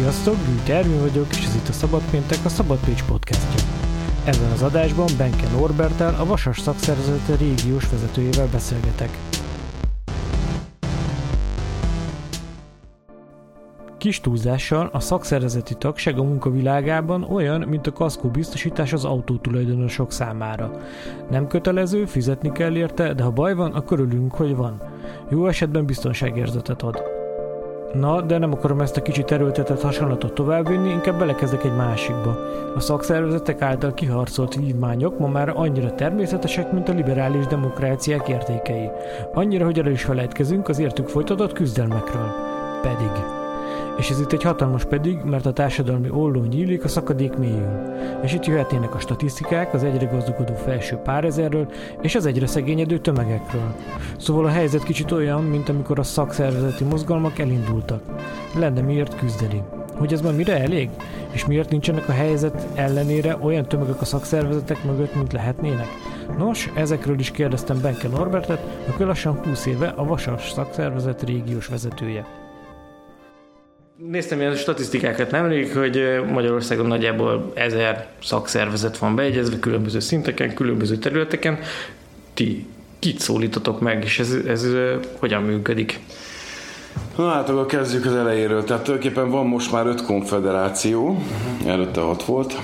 Sziasztok, Gyűjt Ervin vagyok, és ez itt a Szabad Péntek, a Szabad Pécs podcastja. Ebben az adásban Benke Norbertel, a Vasas szakszervezete régiós vezetőjével beszélgetek. Kis túlzással a szakszervezeti tagság a munkavilágában olyan, mint a kaszkó biztosítás az autótulajdonosok számára. Nem kötelező, fizetni kell érte, de ha baj van, akkor örülünk, hogy van. Jó esetben biztonságérzetet ad. Na, de nem akarom ezt a kicsit erőltetett hasonlatot továbbvinni, inkább belekezdek egy másikba. A szakszervezetek által kiharcolt vívmányok ma már annyira természetesek, mint a liberális demokráciák értékei. Annyira, hogy erről is felejtkezünk az értük folytatott küzdelmekről. Pedig és ez itt egy hatalmas pedig, mert a társadalmi olló nyílik, a szakadék mélyül. És itt jöhetnének a statisztikák az egyre gazdagodó felső pár ezerről és az egyre szegényedő tömegekről. Szóval a helyzet kicsit olyan, mint amikor a szakszervezeti mozgalmak elindultak. Lenne miért küzdeni. Hogy ez már mire elég? És miért nincsenek a helyzet ellenére olyan tömegek a szakszervezetek mögött, mint lehetnének? Nos, ezekről is kérdeztem Benke Norbertet, aki lassan 20 éve a Vasas szakszervezet régiós vezetője. Néztem ilyen statisztikákat nemrég, hogy Magyarországon nagyjából ezer szakszervezet van beegyezve különböző szinteken, különböző területeken. Ti kit szólítotok meg, és ez, ez hogyan működik? Na hát akkor kezdjük az elejéről. Tehát tulajdonképpen van most már öt konfederáció, uh-huh. előtte hat volt.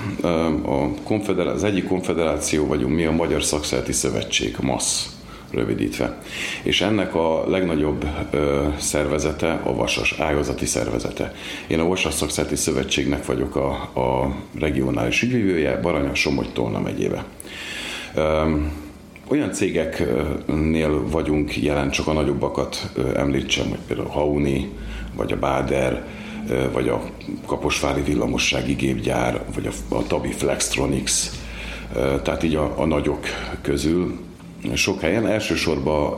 A konfederá- az egyik konfederáció vagyunk mi, a Magyar Szakszereti Szövetség, MASZ rövidítve. És ennek a legnagyobb ö, szervezete a Vasas ágazati szervezete. Én a Vasas Szakszerti Szövetségnek vagyok a, a regionális ügyvívője, Baranya, Somogy, Tolna megyébe. Ö, olyan cégeknél vagyunk jelen, csak a nagyobbakat említsem, hogy például Hauni, vagy a Báder, vagy a Kaposvári Villamossági Gépgyár, vagy a, a Tabi Flextronics, tehát így a, a nagyok közül sok helyen. Elsősorban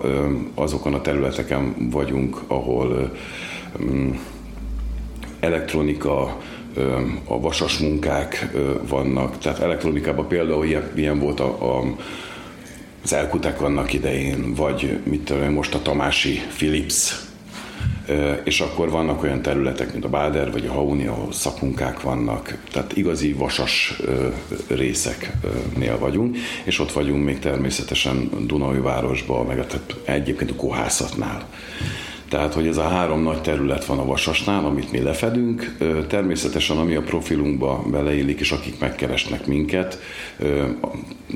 azokon a területeken vagyunk, ahol elektronika, a vasas munkák vannak. Tehát elektronikában például ilyen, ilyen volt a, a az Elkutek annak idején, vagy mit tudom, most a Tamási Philips és akkor vannak olyan területek, mint a Báder vagy a Hauni, ahol szakmunkák vannak, tehát igazi vasas részeknél vagyunk, és ott vagyunk még természetesen Dunai városban, meg hát egyébként a kohászatnál. Tehát, hogy ez a három nagy terület van a Vasasnál, amit mi lefedünk. Természetesen, ami a profilunkba beleillik, és akik megkeresnek minket,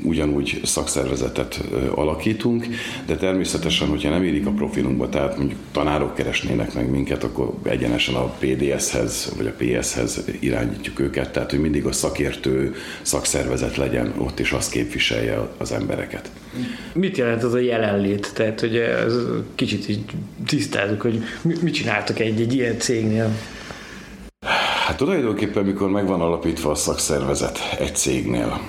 ugyanúgy szakszervezetet alakítunk, de természetesen, hogyha nem érik a profilunkba, tehát mondjuk tanárok keresnének meg minket, akkor egyenesen a PDS-hez vagy a PS-hez irányítjuk őket, tehát hogy mindig a szakértő szakszervezet legyen ott, és azt képviselje az embereket. Mit jelent az a jelenlét? Tehát, hogy ez kicsit így tisztázzuk, hogy mit csináltak egy, egy ilyen cégnél? Hát tulajdonképpen, mikor megvan alapítva a szakszervezet egy cégnél,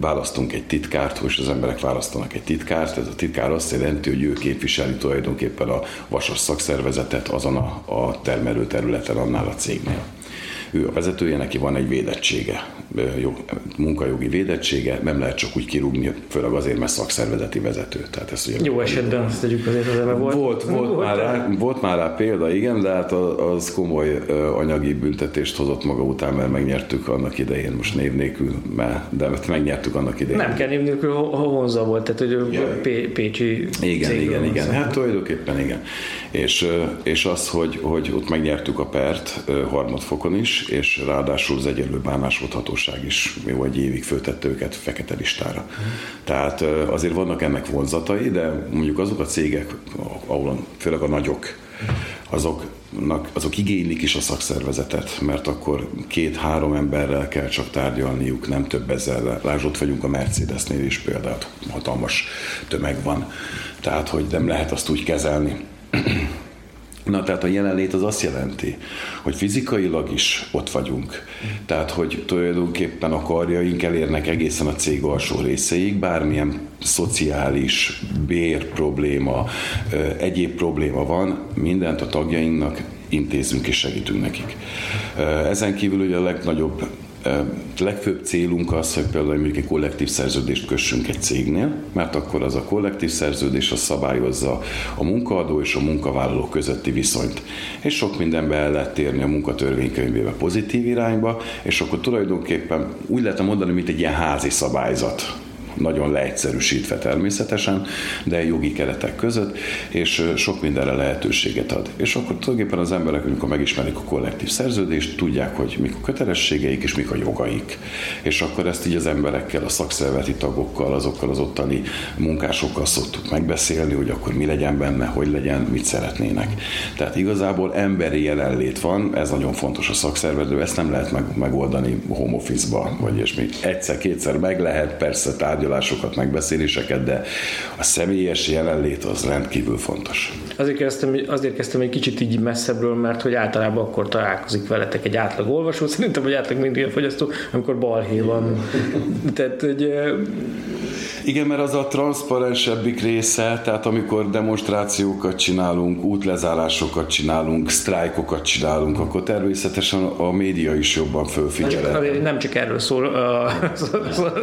választunk egy titkárt, és az emberek választanak egy titkárt. Ez a titkár azt jelenti, hogy ő képviseli tulajdonképpen a vasas szakszervezetet azon a, a termelő területen annál a cégnél ő a vezetője, neki van egy védettsége, jó, munkajogi védettsége, nem lehet csak úgy kirúgni, főleg azért, mert szakszervezeti vezető. Tehát ezt ugye, jó esetben azt tegyük azért az volt. Volt, volt, volt, már rá, volt már rá példa, igen, de hát az komoly anyagi büntetést hozott maga után, mert megnyertük annak idején, most név nélkül, de megnyertük annak idején. Nem kell név nélkül, Honza volt, tehát hogy ja. Pécsi Igen, igen, igen, hát tulajdonképpen igen. És, és az, hogy, hogy ott megnyertük a pert harmadfokon is, és ráadásul az egyenlő bánásmódhatóság is jó egy évig föltette őket fekete listára. Tehát azért vannak ennek vonzatai, de mondjuk azok a cégek, ahol főleg a nagyok, azoknak, azok igénylik is a szakszervezetet, mert akkor két-három emberrel kell csak tárgyalniuk, nem több ezzel. Lásd, ott vagyunk a Mercedesnél is például, hatalmas tömeg van. Tehát, hogy nem lehet azt úgy kezelni. Na, tehát a jelenlét az azt jelenti, hogy fizikailag is ott vagyunk. Tehát, hogy tulajdonképpen a karjaink elérnek egészen a cég alsó részeig, bármilyen szociális bér probléma, egyéb probléma van, mindent a tagjainknak intézünk és segítünk nekik. Ezen kívül ugye a legnagyobb Legfőbb célunk az, hogy például mondjuk egy kollektív szerződést kössünk egy cégnél, mert akkor az a kollektív szerződés az szabályozza a munkaadó és a munkavállaló közötti viszonyt. És sok mindenbe el lehet térni a munkatörvénykönyvébe pozitív irányba, és akkor tulajdonképpen úgy lehet mondani, mint egy ilyen házi szabályzat nagyon leegyszerűsítve természetesen, de jogi keretek között, és sok mindenre lehetőséget ad. És akkor tulajdonképpen az emberek, amikor megismerik a kollektív szerződést, tudják, hogy mik a kötelességeik és mik a jogaik. És akkor ezt így az emberekkel, a szakszervezeti tagokkal, azokkal az ottani munkásokkal szoktuk megbeszélni, hogy akkor mi legyen benne, hogy legyen, mit szeretnének. Tehát igazából emberi jelenlét van, ez nagyon fontos a szakszervező, ezt nem lehet megoldani home office-ba, vagy még egyszer-kétszer meg lehet, persze tárgyalni tárgyalásokat, megbeszéléseket, de a személyes jelenlét az rendkívül fontos. Azért kezdtem, azért kezdtem egy kicsit így messzebbről, mert hogy általában akkor találkozik veletek egy átlag olvasó, szerintem, hogy átlag mindig a fogyasztó, amikor balhé van. Tehát, hogy igen, mert az a transzparensebbik része, tehát amikor demonstrációkat csinálunk, útlezárásokat csinálunk, sztrájkokat csinálunk, akkor természetesen a média is jobban fölfigyel. Nem csak erről szól a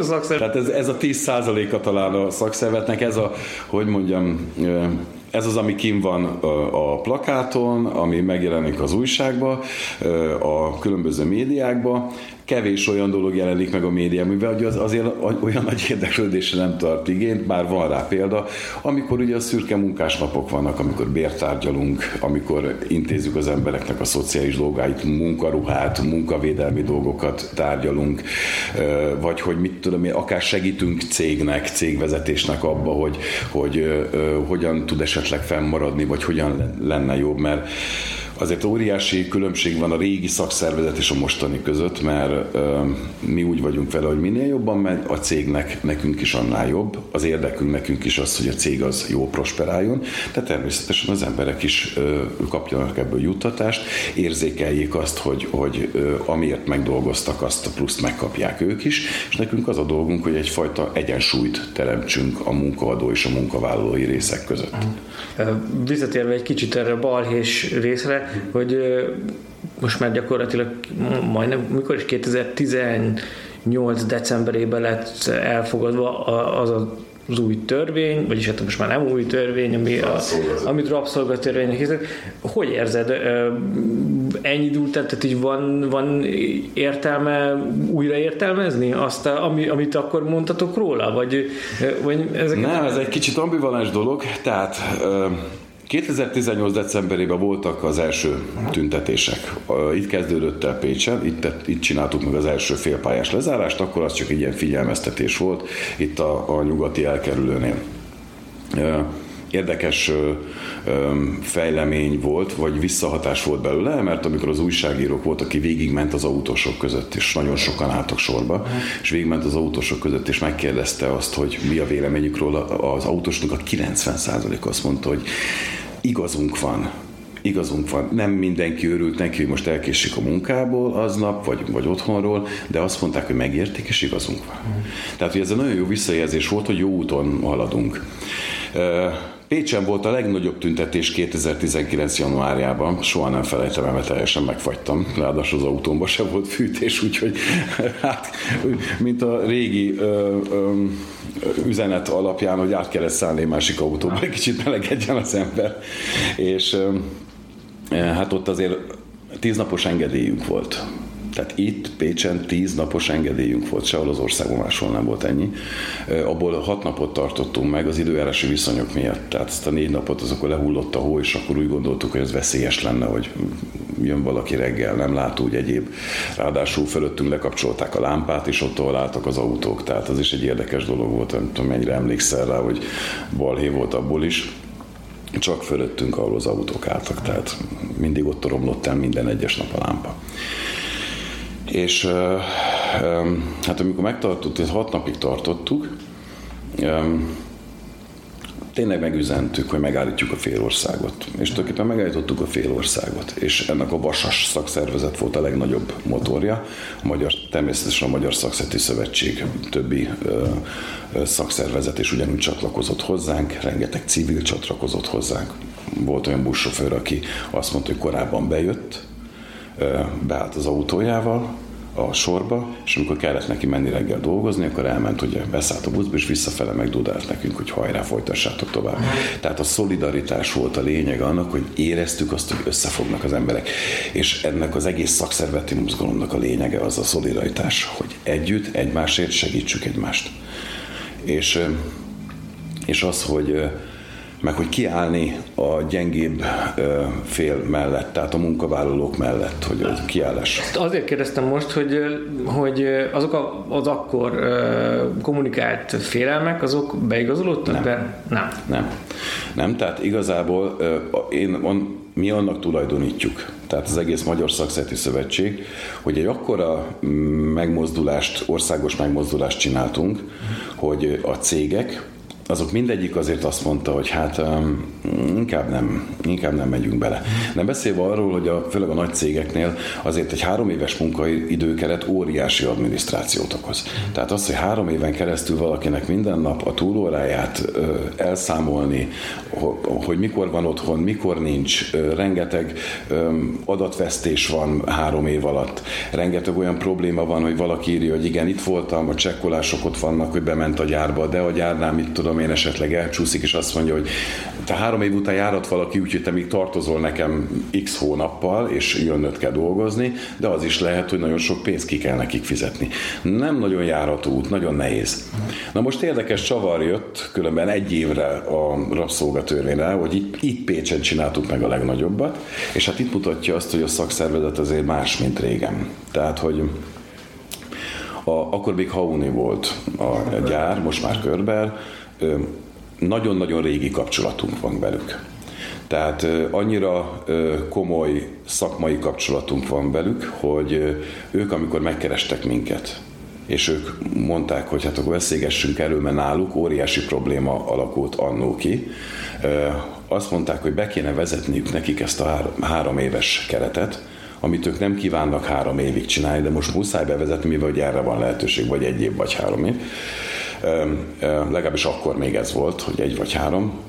szakszervezet. Tehát ez, ez a 10%-a talán a szakszervetnek, ez a, hogy mondjam, ez az, ami kim van a plakáton, ami megjelenik az újságba, a különböző médiákba, kevés olyan dolog jelenik meg a médiában, mivel az azért olyan nagy érdeklődésre nem tart igényt, bár van rá példa, amikor ugye a szürke munkásnapok vannak, amikor bértárgyalunk, amikor intézzük az embereknek a szociális dolgáit, munkaruhát, munkavédelmi dolgokat tárgyalunk, vagy hogy mit tudom én, akár segítünk cégnek, cégvezetésnek abba, hogy, hogy hogyan tud esetleg fennmaradni, vagy hogyan lenne jobb, mert Azért óriási különbség van a régi szakszervezet és a mostani között, mert ö, mi úgy vagyunk vele, hogy minél jobban megy, a cégnek nekünk is annál jobb. Az érdekünk nekünk is az, hogy a cég az jó prosperáljon, de természetesen az emberek is ö, kapjanak ebből juttatást, érzékeljék azt, hogy, hogy ö, amiért megdolgoztak, azt a pluszt megkapják ők is, és nekünk az a dolgunk, hogy egyfajta egyensúlyt teremtsünk a munkaadó és a munkavállalói részek között. Visszatérve egy kicsit erre a balhés részre, hogy most már gyakorlatilag majdnem, mikor is 2018 decemberében lett elfogadva az a az új törvény, vagyis hát most már nem új törvény, ami a, amit rabszolgatörvénynek hiszek. Hogy érzed? Ennyi idő tehát így van, van értelme újra értelmezni azt, ami, amit akkor mondtatok róla? Vagy, vagy ezeket nem, ez egy kicsit ambivalens dolog, tehát 2018. decemberében voltak az első tüntetések. Itt kezdődött el Pécsen, itt, itt csináltuk meg az első félpályás lezárást, akkor az csak egy ilyen figyelmeztetés volt itt a, a nyugati elkerülőnél érdekes fejlemény volt, vagy visszahatás volt belőle, mert amikor az újságírók volt, aki végigment az autósok között, és nagyon sokan álltak sorba, és végigment az autósok között, és megkérdezte azt, hogy mi a véleményük róla, az autósnak a 90% azt mondta, hogy igazunk van, igazunk van. Nem mindenki örült neki, hogy most elkéssük a munkából aznap, vagy, vagy otthonról, de azt mondták, hogy megértik, és igazunk van. Mm. Tehát, hogy ez egy nagyon jó visszajelzés volt, hogy jó úton haladunk. Pécsen volt a legnagyobb tüntetés 2019. januárjában, soha nem felejtem el, mert teljesen megfagytam, ráadásul az autómban se volt fűtés, úgyhogy hát, mint a régi ö, ö, üzenet alapján, hogy át kellett szállni egy másik autóba, egy kicsit melegedjen az ember. És ö, hát ott azért tíznapos engedélyünk volt tehát itt Pécsen tíz napos engedélyünk volt, sehol az országban máshol nem volt ennyi. Abból hat napot tartottunk meg az időjárási viszonyok miatt. Tehát ezt a négy napot az akkor lehullott a hó, és akkor úgy gondoltuk, hogy ez veszélyes lenne, hogy jön valaki reggel, nem lát úgy egyéb. Ráadásul fölöttünk lekapcsolták a lámpát, és ott álltak az autók. Tehát az is egy érdekes dolog volt, nem tudom mennyire emlékszel rá, hogy balhé volt abból is csak fölöttünk, ahol az autók álltak, tehát mindig ott romlott el minden egyes nap a lámpa. És hát amikor megtartottuk, hat napig tartottuk, tényleg megüzentük, hogy megállítjuk a félországot. És tulajdonképpen megállítottuk a félországot. És ennek a Vasas szakszervezet volt a legnagyobb motorja. A magyar, természetesen a Magyar Szakszereti Szövetség többi ö, ö, szakszervezet is ugyanúgy csatlakozott hozzánk, rengeteg civil csatlakozott hozzánk. Volt olyan buszsofőr, aki azt mondta, hogy korábban bejött, beállt az autójával, a sorba, és amikor kellett neki menni reggel dolgozni, akkor elment, ugye beszállt a buszba, és visszafele megdudált nekünk, hogy hajrá, folytassátok tovább. Tehát a szolidaritás volt a lényeg annak, hogy éreztük azt, hogy összefognak az emberek. És ennek az egész szakszervezeti mozgalomnak a lényege az a szolidaritás, hogy együtt, egymásért segítsük egymást. És, és az, hogy meg hogy kiállni a gyengébb fél mellett, tehát a munkavállalók mellett, hogy a kiállás. Azért kérdeztem most, hogy, hogy azok az akkor kommunikált félelmek, azok beigazolódtak, nem. de nem. Nem. Nem, tehát igazából én, on, mi annak tulajdonítjuk, tehát az egész Magyar Szakszeti Szövetség, hogy egy akkora megmozdulást, országos megmozdulást csináltunk, hogy a cégek, azok mindegyik azért azt mondta, hogy hát um, inkább nem, inkább nem megyünk bele. Nem beszélve arról, hogy a, főleg a nagy cégeknél azért egy három éves munkaidőkeret óriási adminisztrációt okoz. Tehát az, hogy három éven keresztül valakinek minden nap a túlóráját ö, elszámolni, hogy mikor van otthon, mikor nincs, ö, rengeteg ö, adatvesztés van három év alatt, rengeteg olyan probléma van, hogy valaki írja, hogy igen, itt voltam, a csekkolások ott vannak, hogy bement a gyárba, de a gyárnál mit tudom tudom én esetleg elcsúszik, és azt mondja, hogy te három év után járat valaki, úgyhogy te még tartozol nekem x hónappal, és jönnöd kell dolgozni, de az is lehet, hogy nagyon sok pénzt ki kell nekik fizetni. Nem nagyon járató út, nagyon nehéz. Na most érdekes csavar jött, különben egy évre a rabszolgatörvényre, hogy itt, itt Pécsen csináltuk meg a legnagyobbat, és hát itt mutatja azt, hogy a szakszervezet azért más, mint régen. Tehát, hogy a, akkor még Hauni volt a gyár, most már Körber, nagyon-nagyon régi kapcsolatunk van velük. Tehát annyira komoly szakmai kapcsolatunk van velük, hogy ők, amikor megkerestek minket, és ők mondták, hogy hát akkor beszélgessünk erről, mert náluk óriási probléma alakult annó ki. Azt mondták, hogy be kéne vezetniük nekik ezt a három éves keretet, amit ők nem kívánnak három évig csinálni, de most muszáj bevezetni, mivel hogy erre van lehetőség, vagy egy év, vagy három év legalábbis akkor még ez volt, hogy egy vagy három,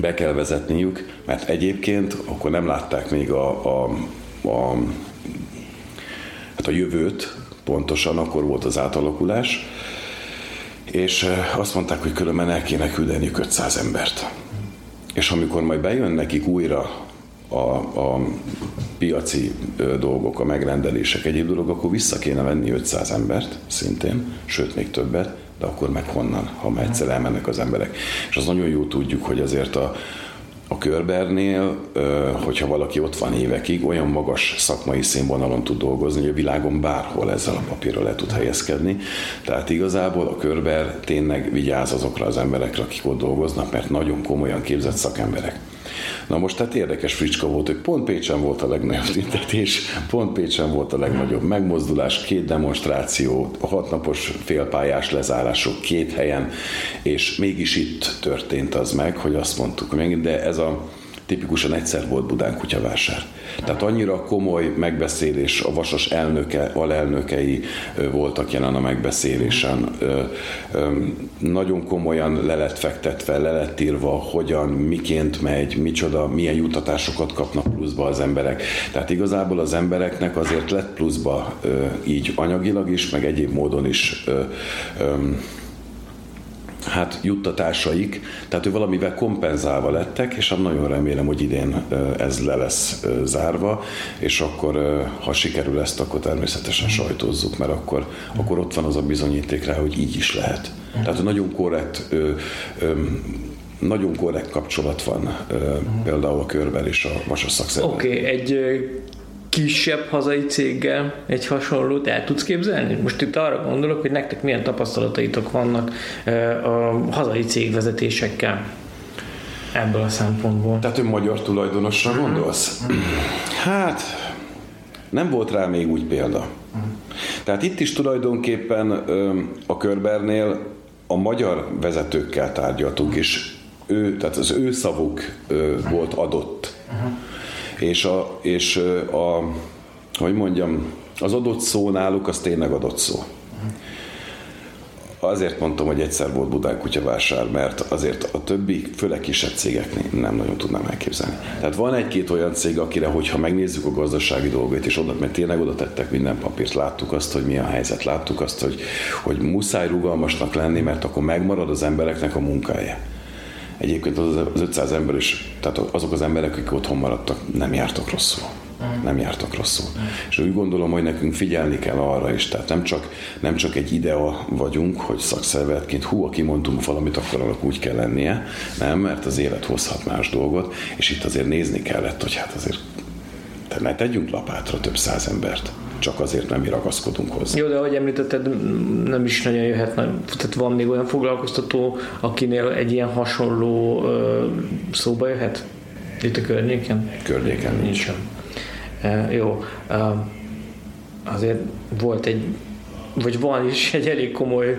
be kell vezetniük, mert egyébként akkor nem látták még a, a, a, hát a jövőt, pontosan akkor volt az átalakulás, és azt mondták, hogy különben el kéne küldeniük 500 embert. És amikor majd bejön nekik újra a, a piaci dolgok, a megrendelések, egyéb dolgok, akkor vissza kéne venni 500 embert, szintén, sőt még többet, de akkor meg honnan, ha már egyszer elmennek az emberek. És az nagyon jó tudjuk, hogy azért a, a körbernél, hogyha valaki ott van évekig, olyan magas szakmai színvonalon tud dolgozni, hogy a világon bárhol ezzel a papírral le tud helyezkedni. Tehát igazából a körber tényleg vigyáz azokra az emberekre, akik ott dolgoznak, mert nagyon komolyan képzett szakemberek. Na most tehát érdekes fricska volt, hogy pont Pécsen volt a legnagyobb tüntetés, pont Pécsen volt a legnagyobb megmozdulás, két demonstráció, hatnapos félpályás lezárások két helyen, és mégis itt történt az meg, hogy azt mondtuk, hogy de ez a tipikusan egyszer volt Budán kutyavásár. Tehát annyira komoly megbeszélés, a Vasas elnöke, alelnökei voltak jelen a megbeszélésen. Nagyon komolyan le lett fektetve, le lett írva, hogyan, miként megy, micsoda, milyen jutatásokat kapnak pluszba az emberek. Tehát igazából az embereknek azért lett pluszba így anyagilag is, meg egyéb módon is hát juttatásaik, tehát ő valamivel kompenzálva lettek, és hát nagyon remélem, hogy idén ez le lesz zárva, és akkor, ha sikerül ezt, akkor természetesen sajtózzuk, mert akkor, akkor ott van az a bizonyíték rá, hogy így is lehet. Tehát nagyon korrekt nagyon korrekt kapcsolat van például a körben és a vasas. Oké, okay, egy kisebb hazai céggel egy hasonlót el tudsz képzelni? Most itt arra gondolok, hogy nektek milyen tapasztalataitok vannak a hazai cégvezetésekkel ebből a szempontból. Tehát ő magyar tulajdonosra mhm. gondolsz? Hát, nem volt rá még úgy példa. Tehát itt is tulajdonképpen a Körbernél a magyar vezetőkkel tárgyaltunk, és ő, tehát az ő szavuk volt adott. Uh-huh és a, és a hogy mondjam, az adott szó náluk az tényleg adott szó. azért mondtam, hogy egyszer volt Budán kutyavásár, mert azért a többi, főleg kisebb cégeknél nem nagyon tudnám elképzelni. Tehát van egy-két olyan cég, akire, hogyha megnézzük a gazdasági dolgait, és oda, mert tényleg oda tettek minden papírt, láttuk azt, hogy mi a helyzet, láttuk azt, hogy, hogy muszáj rugalmasnak lenni, mert akkor megmarad az embereknek a munkája. Egyébként az, az 500 ember is, tehát azok az emberek, akik otthon maradtak, nem jártak rosszul. Nem jártak rosszul. És úgy gondolom, hogy nekünk figyelni kell arra is. Tehát nem csak, nem csak egy idea vagyunk, hogy szakszervezetként hú, aki mondtunk valamit, akkor annak úgy kell lennie. Nem, mert az élet hozhat más dolgot, és itt azért nézni kellett, hogy hát azért ne tegyünk lapátra több száz embert csak azért nem mi ragaszkodunk hozzá. Jó, de ahogy említetted, nem is nagyon jöhet, tehát van még olyan foglalkoztató, akinél egy ilyen hasonló ö, szóba jöhet? Itt a környéken? Környéken nincs. Nincsen. E, jó, e, azért volt egy vagy van is egy elég komoly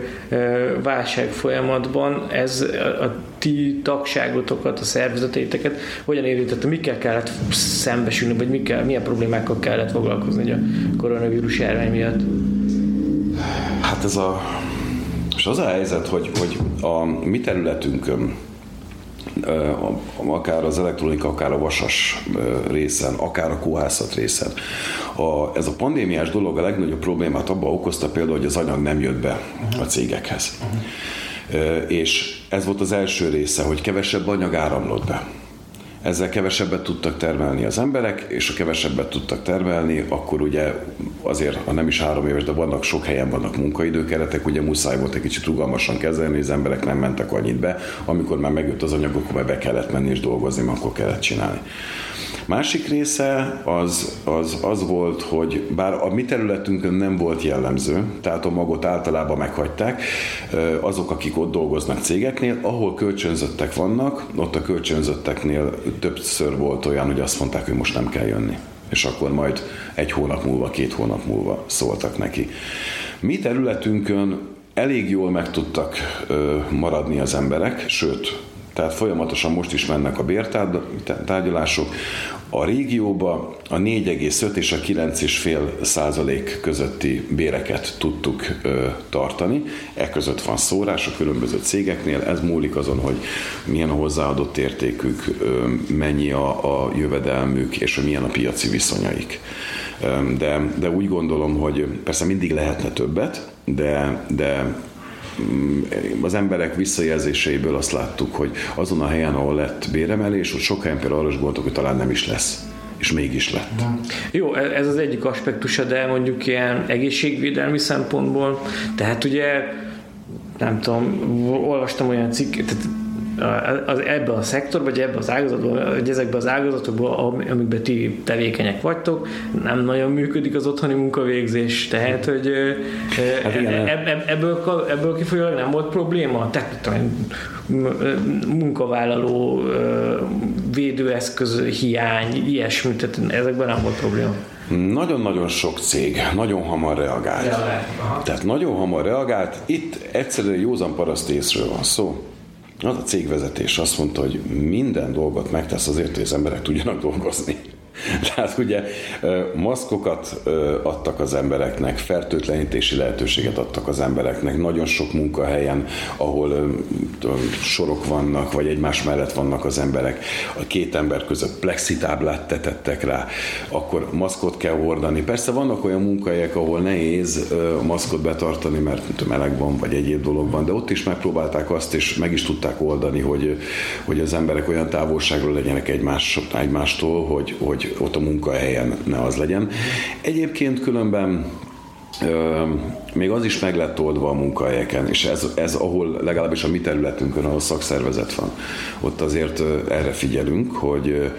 válság folyamatban, ez a ti tagságotokat, a szervezetéteket hogyan érintette, mikkel kellett szembesülni, vagy mikkel, milyen problémákkal kellett foglalkozni a koronavírus járvány miatt? Hát ez a, és az a helyzet, hogy, hogy a mi területünkön akár az elektronika, akár a vasas részen, akár a kóhászat részen. A, ez a pandémiás dolog a legnagyobb problémát abban okozta például, hogy az anyag nem jött be a cégekhez. Uh-huh. És ez volt az első része, hogy kevesebb anyag áramlott be ezzel kevesebbet tudtak termelni az emberek, és ha kevesebbet tudtak termelni, akkor ugye azért, ha nem is három éves, de vannak sok helyen vannak munkaidőkeretek, ugye muszáj volt egy kicsit rugalmasan kezelni, az emberek nem mentek annyit be, amikor már megjött az anyag, akkor már be kellett menni és dolgozni, akkor kellett csinálni. Másik része az, az, az volt, hogy bár a mi területünkön nem volt jellemző, tehát a magot általában meghagyták, azok, akik ott dolgoznak cégeknél, ahol kölcsönzöttek vannak, ott a kölcsönzötteknél többször volt olyan, hogy azt mondták, hogy most nem kell jönni és akkor majd egy hónap múlva, két hónap múlva szóltak neki. Mi területünkön elég jól meg tudtak maradni az emberek, sőt, tehát folyamatosan most is mennek a bértárgyalások. A régióba a 4,5 és a 9,5 százalék közötti béreket tudtuk ö, tartani. E között van szórás a különböző cégeknél. Ez múlik azon, hogy milyen a hozzáadott értékük, ö, mennyi a, a jövedelmük, és hogy milyen a piaci viszonyaik. De, de úgy gondolom, hogy persze mindig lehetne többet, de, de az emberek visszajelzéseiből azt láttuk, hogy azon a helyen, ahol lett béremelés, ott sok helyen például arra is gondoltuk, hogy talán nem is lesz és mégis lett. Jó, e- ez az egyik aspektusa, de mondjuk ilyen egészségvédelmi szempontból, tehát ugye nem tudom, olvastam olyan cikket, az, ebben a szektorban, vagy ebben az ágazatban, vagy ezekben az ágazatokban, amikben ti tevékenyek vagytok, nem nagyon működik az otthoni munkavégzés, tehát, hogy hát igen, ebb, ebből, ebből kifolyólag nem volt probléma? Tehát munkavállaló védőeszköz hiány, ilyesmi, tehát ezekben nem volt probléma. Nagyon-nagyon sok cég nagyon hamar reagált. Reagált. Tehát nagyon hamar reagált. Itt egyszerűen józan paraszt észről van szó az a cégvezetés azt mondta, hogy minden dolgot megtesz azért, hogy az emberek tudjanak dolgozni. Tehát ugye maszkokat adtak az embereknek, fertőtlenítési lehetőséget adtak az embereknek, nagyon sok munkahelyen, ahol sorok vannak, vagy egymás mellett vannak az emberek, a két ember között plexitáblát tetettek rá, akkor maszkot kell hordani. Persze vannak olyan munkahelyek, ahol nehéz maszkot betartani, mert meleg van, vagy egyéb dolog van, de ott is megpróbálták azt, és meg is tudták oldani, hogy, hogy az emberek olyan távolságról legyenek egymás, egymástól, hogy, hogy ott a munkahelyen ne az legyen. Egyébként különben még az is meg lett oldva a munkahelyeken, és ez, ez ahol legalábbis a mi területünkön, ahol szakszervezet van, ott azért erre figyelünk, hogy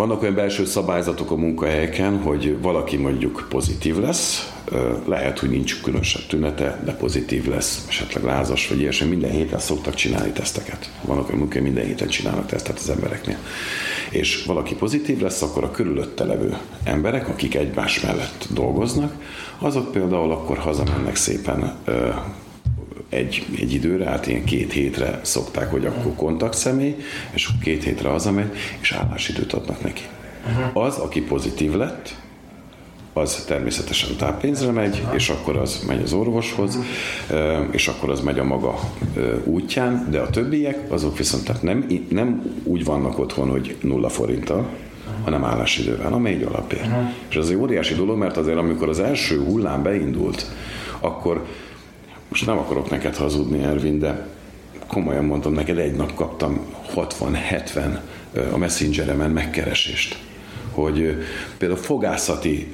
vannak olyan belső szabályzatok a munkahelyeken, hogy valaki mondjuk pozitív lesz, lehet, hogy nincs különösebb tünete, de pozitív lesz, esetleg lázas, vagy ilyesmi. Minden héten szoktak csinálni teszteket. Vannak olyan munkahely, minden héten csinálnak tesztet az embereknél. És valaki pozitív lesz, akkor a körülötte levő emberek, akik egymás mellett dolgoznak, azok például akkor hazamennek szépen egy, egy időre, hát ilyen két hétre szokták, hogy akkor kontaktszemély, és akkor két hétre hazamegy, és állásidőt adnak neki. Az, aki pozitív lett, az természetesen táppénzre megy, és akkor az megy az orvoshoz, és akkor az megy a maga útján, de a többiek, azok viszont tehát nem, nem úgy vannak otthon, hogy nulla forinttal, hanem állásidővel, amely egy. Uh-huh. És az egy óriási dolog, mert azért amikor az első hullám beindult, akkor most nem akarok neked hazudni, Ervin, de komolyan mondom, neked egy nap kaptam 60-70 a messengeremen megkeresést hogy például fogászati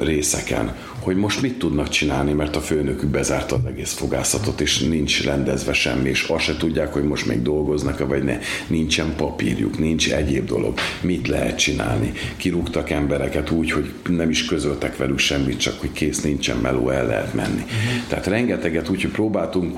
részeken, hogy most mit tudnak csinálni, mert a főnökük bezárta az egész fogászatot, és nincs rendezve semmi, és azt se tudják, hogy most még dolgoznak vagy ne. Nincsen papírjuk, nincs egyéb dolog. Mit lehet csinálni? Kirúgtak embereket úgy, hogy nem is közöltek velük semmit, csak hogy kész nincsen meló, el lehet menni. Tehát rengeteget úgy, hogy próbáltunk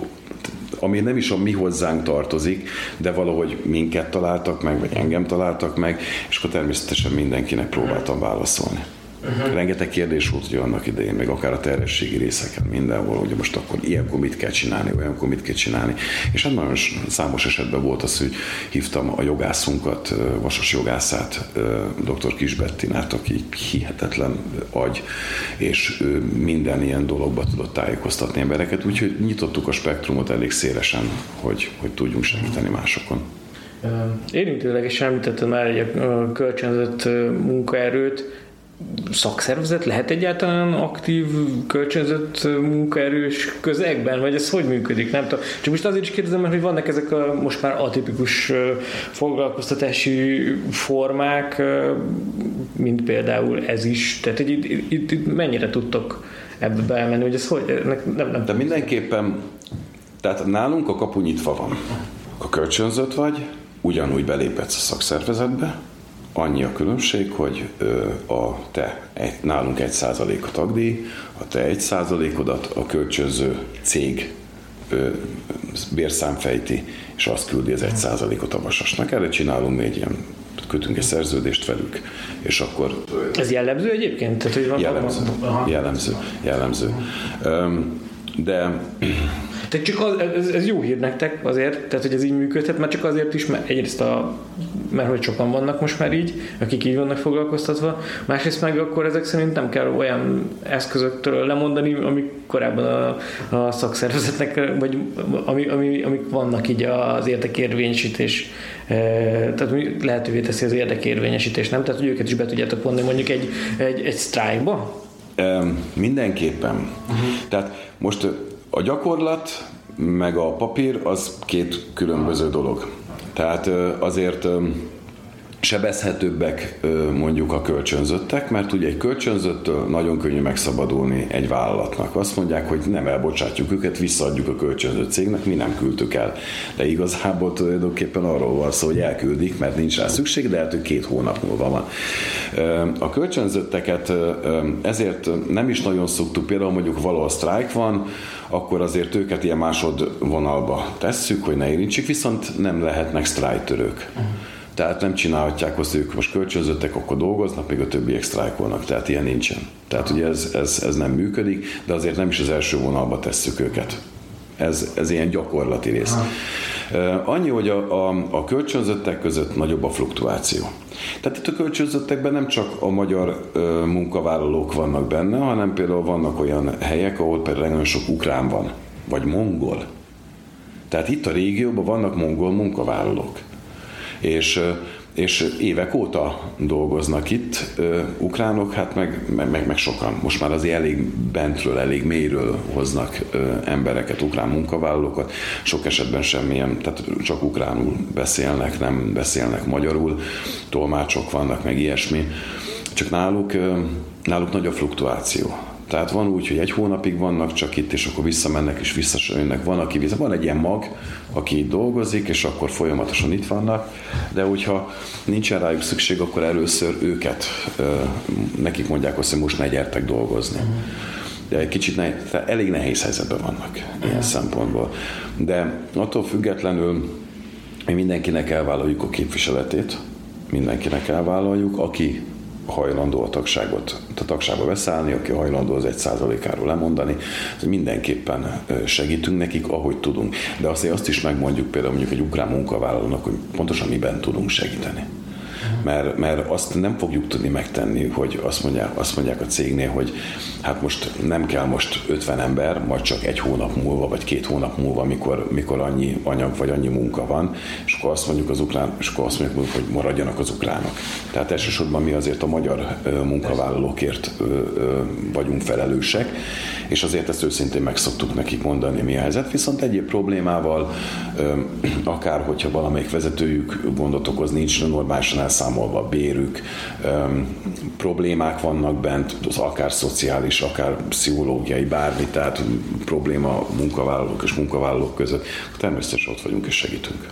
ami nem is a mi hozzánk tartozik, de valahogy minket találtak meg, vagy engem találtak meg, és akkor természetesen mindenkinek próbáltam válaszolni. Uh-huh. Rengeteg kérdés volt ugye annak idején, meg akár a terhességi részeken, mindenhol, hogy most akkor ilyenkor mit kell csinálni, olyankor mit kell csinálni. És hát nagyon számos esetben volt az, hogy hívtam a jogászunkat, vasas jogászát, dr. Kisbettinát, aki hihetetlen agy, és ő minden ilyen dologba tudott tájékoztatni embereket, úgyhogy nyitottuk a spektrumot elég szélesen, hogy, hogy tudjunk segíteni másokon. Érintőleg is említettem már egy kölcsönzött munkaerőt, szakszervezet lehet egyáltalán aktív, kölcsönzött munkaerős közegben, vagy ez hogy működik? Nem tudom. Csak most azért is kérdezem, mert hogy vannak ezek a most már atipikus foglalkoztatási formák, mint például ez is. Tehát hogy itt, itt, itt mennyire tudtok ebbe bemenni, hogy ez hogy? Nem, nem De mindenképpen, tehát nálunk a kapu nyitva van. Ha kölcsönzött vagy, ugyanúgy beléphetsz a szakszervezetbe, Annyi a különbség, hogy a te, nálunk egy százalék a tagdíj, a te egy százalékodat a kölcsönző cég bérszám fejti, és azt küldi az egy százalékot a vasasnak. Erre csinálunk egy ilyen kötünk egy szerződést velük, és akkor... Ez jellemző egyébként? Tehát, hogy van jellemző, jellemző, jellemző. De tehát csak az, ez, ez, jó hír nektek azért, tehát hogy ez így működhet, mert csak azért is, mert egyrészt a, mert hogy sokan vannak most már így, akik így vannak foglalkoztatva, másrészt meg akkor ezek szerint nem kell olyan eszközöktől lemondani, amik korábban a, a szakszervezetnek, vagy ami, ami, amik vannak így az érdekérvényesítés, e, tehát lehetővé teszi az érdekérvényesítés, nem? Tehát, hogy őket is be tudjátok vonni mondjuk egy, egy, egy sztrájkba? Mindenképpen. Uh-huh. Tehát most a gyakorlat meg a papír az két különböző dolog. Tehát azért sebezhetőbbek mondjuk a kölcsönzöttek, mert ugye egy kölcsönzöttől nagyon könnyű megszabadulni egy vállalatnak. Azt mondják, hogy nem elbocsátjuk őket, visszaadjuk a kölcsönzött cégnek, mi nem küldtük el. De igazából tulajdonképpen arról van szó, hogy elküldik, mert nincs rá szükség, de lehet, hogy két hónap múlva van. A kölcsönzötteket ezért nem is nagyon szoktuk, például mondjuk valahol sztrájk van, akkor azért őket ilyen másodvonalba tesszük, hogy ne érintsük, viszont nem lehetnek sztrájtörők. Uh-huh tehát nem csinálhatják azt, hogy ők most kölcsönzöttek, akkor dolgoznak, még a többiek sztrájkolnak. Tehát ilyen nincsen. Tehát ugye ez, ez, ez nem működik, de azért nem is az első vonalba tesszük őket. Ez, ez ilyen gyakorlati rész. Annyi, hogy a, a, a kölcsönzöttek között nagyobb a fluktuáció. Tehát itt a kölcsönzöttekben nem csak a magyar ö, munkavállalók vannak benne, hanem például vannak olyan helyek, ahol például nagyon sok ukrán van, vagy mongol. Tehát itt a régióban vannak mongol munkavállalók és és évek óta dolgoznak itt, ukránok, hát meg, meg, meg sokan. Most már azért elég bentről, elég mélyről hoznak embereket, ukrán munkavállalókat. Sok esetben semmilyen, tehát csak ukránul beszélnek, nem beszélnek magyarul, tolmácsok vannak, meg ilyesmi. Csak náluk, náluk nagy a fluktuáció. Tehát van úgy, hogy egy hónapig vannak csak itt, és akkor visszamennek és visszajönnek. Van, aki vissza, van egy ilyen mag, aki itt dolgozik, és akkor folyamatosan itt vannak, de hogyha nincsen rájuk szükség, akkor először őket, nekik mondják azt, hogy most ne gyertek dolgozni. De egy kicsit ne, elég nehéz helyzetben vannak ilyen szempontból. De attól függetlenül mi mindenkinek elvállaljuk a képviseletét, mindenkinek elvállaljuk, aki hajlandó a tagságot, a tagságba beszállni, aki hajlandó az egy százalékáról lemondani, mindenképpen segítünk nekik, ahogy tudunk. De azért azt is megmondjuk például mondjuk egy ukrán munkavállalónak, hogy pontosan miben tudunk segíteni. Mert, mert azt nem fogjuk tudni megtenni, hogy azt mondják, azt mondják a cégnél, hogy hát most nem kell most 50 ember, majd csak egy hónap múlva, vagy két hónap múlva, mikor, mikor annyi anyag vagy annyi munka van, és akkor azt mondjuk az ukrán, és akkor azt mondjuk, hogy maradjanak az ukránok. Tehát elsősorban mi azért a magyar munkavállalókért vagyunk felelősek, és azért ezt őszintén meg szoktuk nekik mondani, mi a helyzet. Viszont egyéb problémával, akár hogyha valamelyik vezetőjük gondot okoz, nincs normálisan elszámolva a bérük, problémák vannak bent, az akár szociális, akár pszichológiai, bármi, tehát probléma munkavállalók és munkavállalók között, természetesen ott vagyunk és segítünk.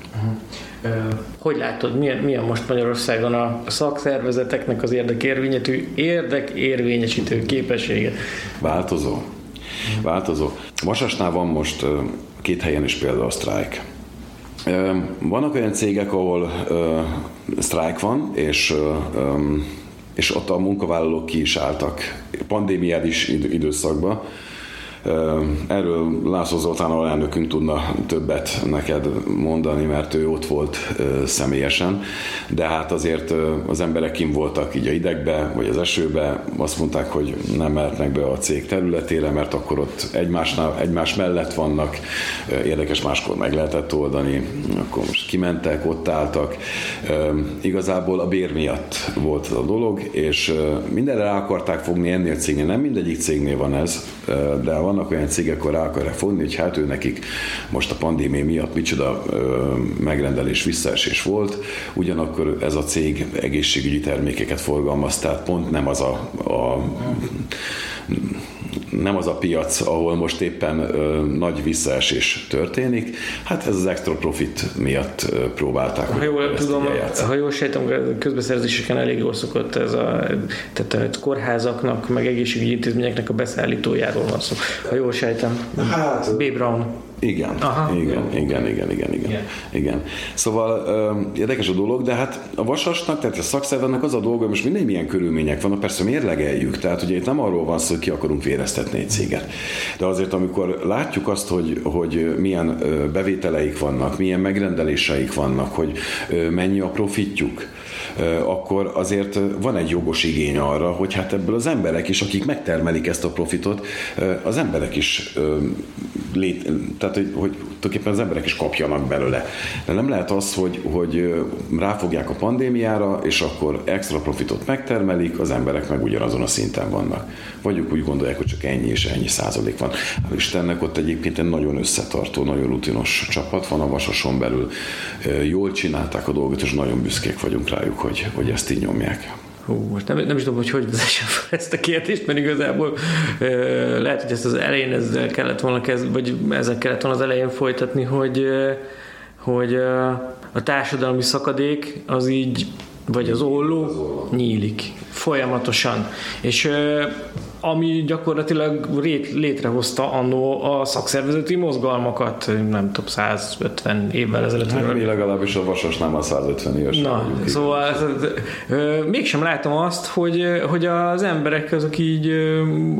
Hogy látod, milyen, milyen most Magyarországon a szakszervezeteknek az érdekérvényetű, érdekérvényesítő képessége? Változó. Változó. Vasasnál van most két helyen is például a sztrájk. Vannak olyan cégek, ahol sztrájk van, és és ott a munkavállalók ki is álltak pandémiális időszakban, Erről László Zoltán alelnökünk tudna többet neked mondani, mert ő ott volt személyesen, de hát azért az emberek kim voltak így a idegbe, vagy az esőbe, azt mondták, hogy nem mehetnek be a cég területére, mert akkor ott egymásnál, egymás mellett vannak, érdekes máskor meg lehetett oldani, akkor most kimentek, ott álltak. Igazából a bér miatt volt a dolog, és mindenre rá akarták fogni ennél a cégnél. Nem mindegyik cégnél van ez, de van vannak olyan cégek, akkor rá akarják fogni, hogy hát ő nekik most a pandémia miatt micsoda ö, megrendelés visszaesés volt, ugyanakkor ez a cég egészségügyi termékeket forgalmaz, tehát pont nem az a, a nem az a piac, ahol most éppen ö, nagy visszaesés történik. Hát ez az extra profit miatt ö, próbálták. Ha jól tudom, ha jól sejtem, közbeszerzéseken elég jól szokott ez a, tehát a kórházaknak, meg egészségügyi intézményeknek a beszállítójáról van szó. Ha jól sejtem. Hát, B. Brown. Igen, Aha. igen, igen, igen, igen, igen, igen. igen. Szóval uh, érdekes a dolog, de hát a vasasnak, tehát a szakszervezetnek az a dolga, most mindegy milyen körülmények vannak, persze mérlegeljük, tehát ugye itt nem arról van szó, hogy ki akarunk véreztetni egy céget. De azért, amikor látjuk azt, hogy, hogy milyen bevételeik vannak, milyen megrendeléseik vannak, hogy mennyi a profitjuk, akkor azért van egy jogos igény arra, hogy hát ebből az emberek is, akik megtermelik ezt a profitot, az emberek is lét, tehát hogy, hogy tulajdonképpen az emberek is kapjanak belőle. De nem lehet az, hogy, hogy ráfogják a pandémiára, és akkor extra profitot megtermelik, az emberek meg ugyanazon a szinten vannak. Vagy úgy gondolják, hogy csak ennyi és ennyi százalék van. Hát Istennek ott egyébként egy nagyon összetartó, nagyon rutinos csapat van a Vasason belül. Jól csinálták a dolgot, és nagyon büszkék vagyunk rájuk, hogy, hogy ezt így nyomják. Hú, most nem, nem is tudom, hogy hogy vezessem fel ezt a kérdést, mert igazából ö, lehet, hogy ezt az elején ezzel kellett volna kezd, vagy ezzel kellett volna az elején folytatni, hogy, ö, hogy ö, a társadalmi szakadék az így, vagy az olló nyílik folyamatosan. És ö, ami gyakorlatilag létrehozta annó a szakszervezeti mozgalmakat, nem tudom, 150 évvel ezelőtt. Hát mi legalábbis a Vasasnál már 150 éves. Na, szóval ö, mégsem látom azt, hogy, hogy az emberek azok így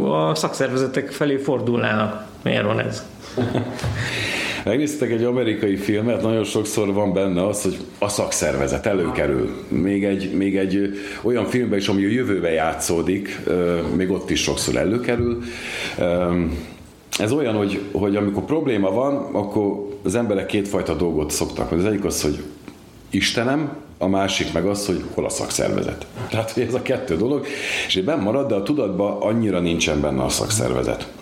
a szakszervezetek felé fordulnának. Miért van ez? Megnéztek egy amerikai filmet, nagyon sokszor van benne az, hogy a szakszervezet előkerül. Még egy, még egy olyan filmben is, ami a jövőben játszódik, még ott is sokszor előkerül. Ez olyan, hogy, hogy amikor probléma van, akkor az emberek kétfajta dolgot szoktak. Az egyik az, hogy Istenem, a másik meg az, hogy hol a szakszervezet. Tehát, hogy ez a kettő dolog, és benn marad, de a tudatban annyira nincsen benne a szakszervezet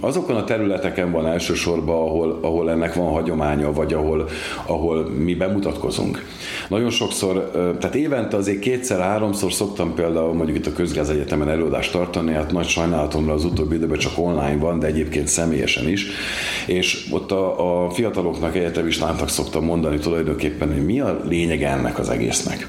azokon a területeken van elsősorban, ahol, ahol ennek van hagyománya, vagy ahol, ahol mi bemutatkozunk. Nagyon sokszor, tehát évente azért kétszer-háromszor szoktam például mondjuk itt a Közgáz Egyetemen előadást tartani, hát nagy sajnálatomra az utóbbi időben csak online van, de egyébként személyesen is, és ott a, a fiataloknak, egyetemistának szoktam mondani tulajdonképpen, hogy mi a lényege ennek az egésznek.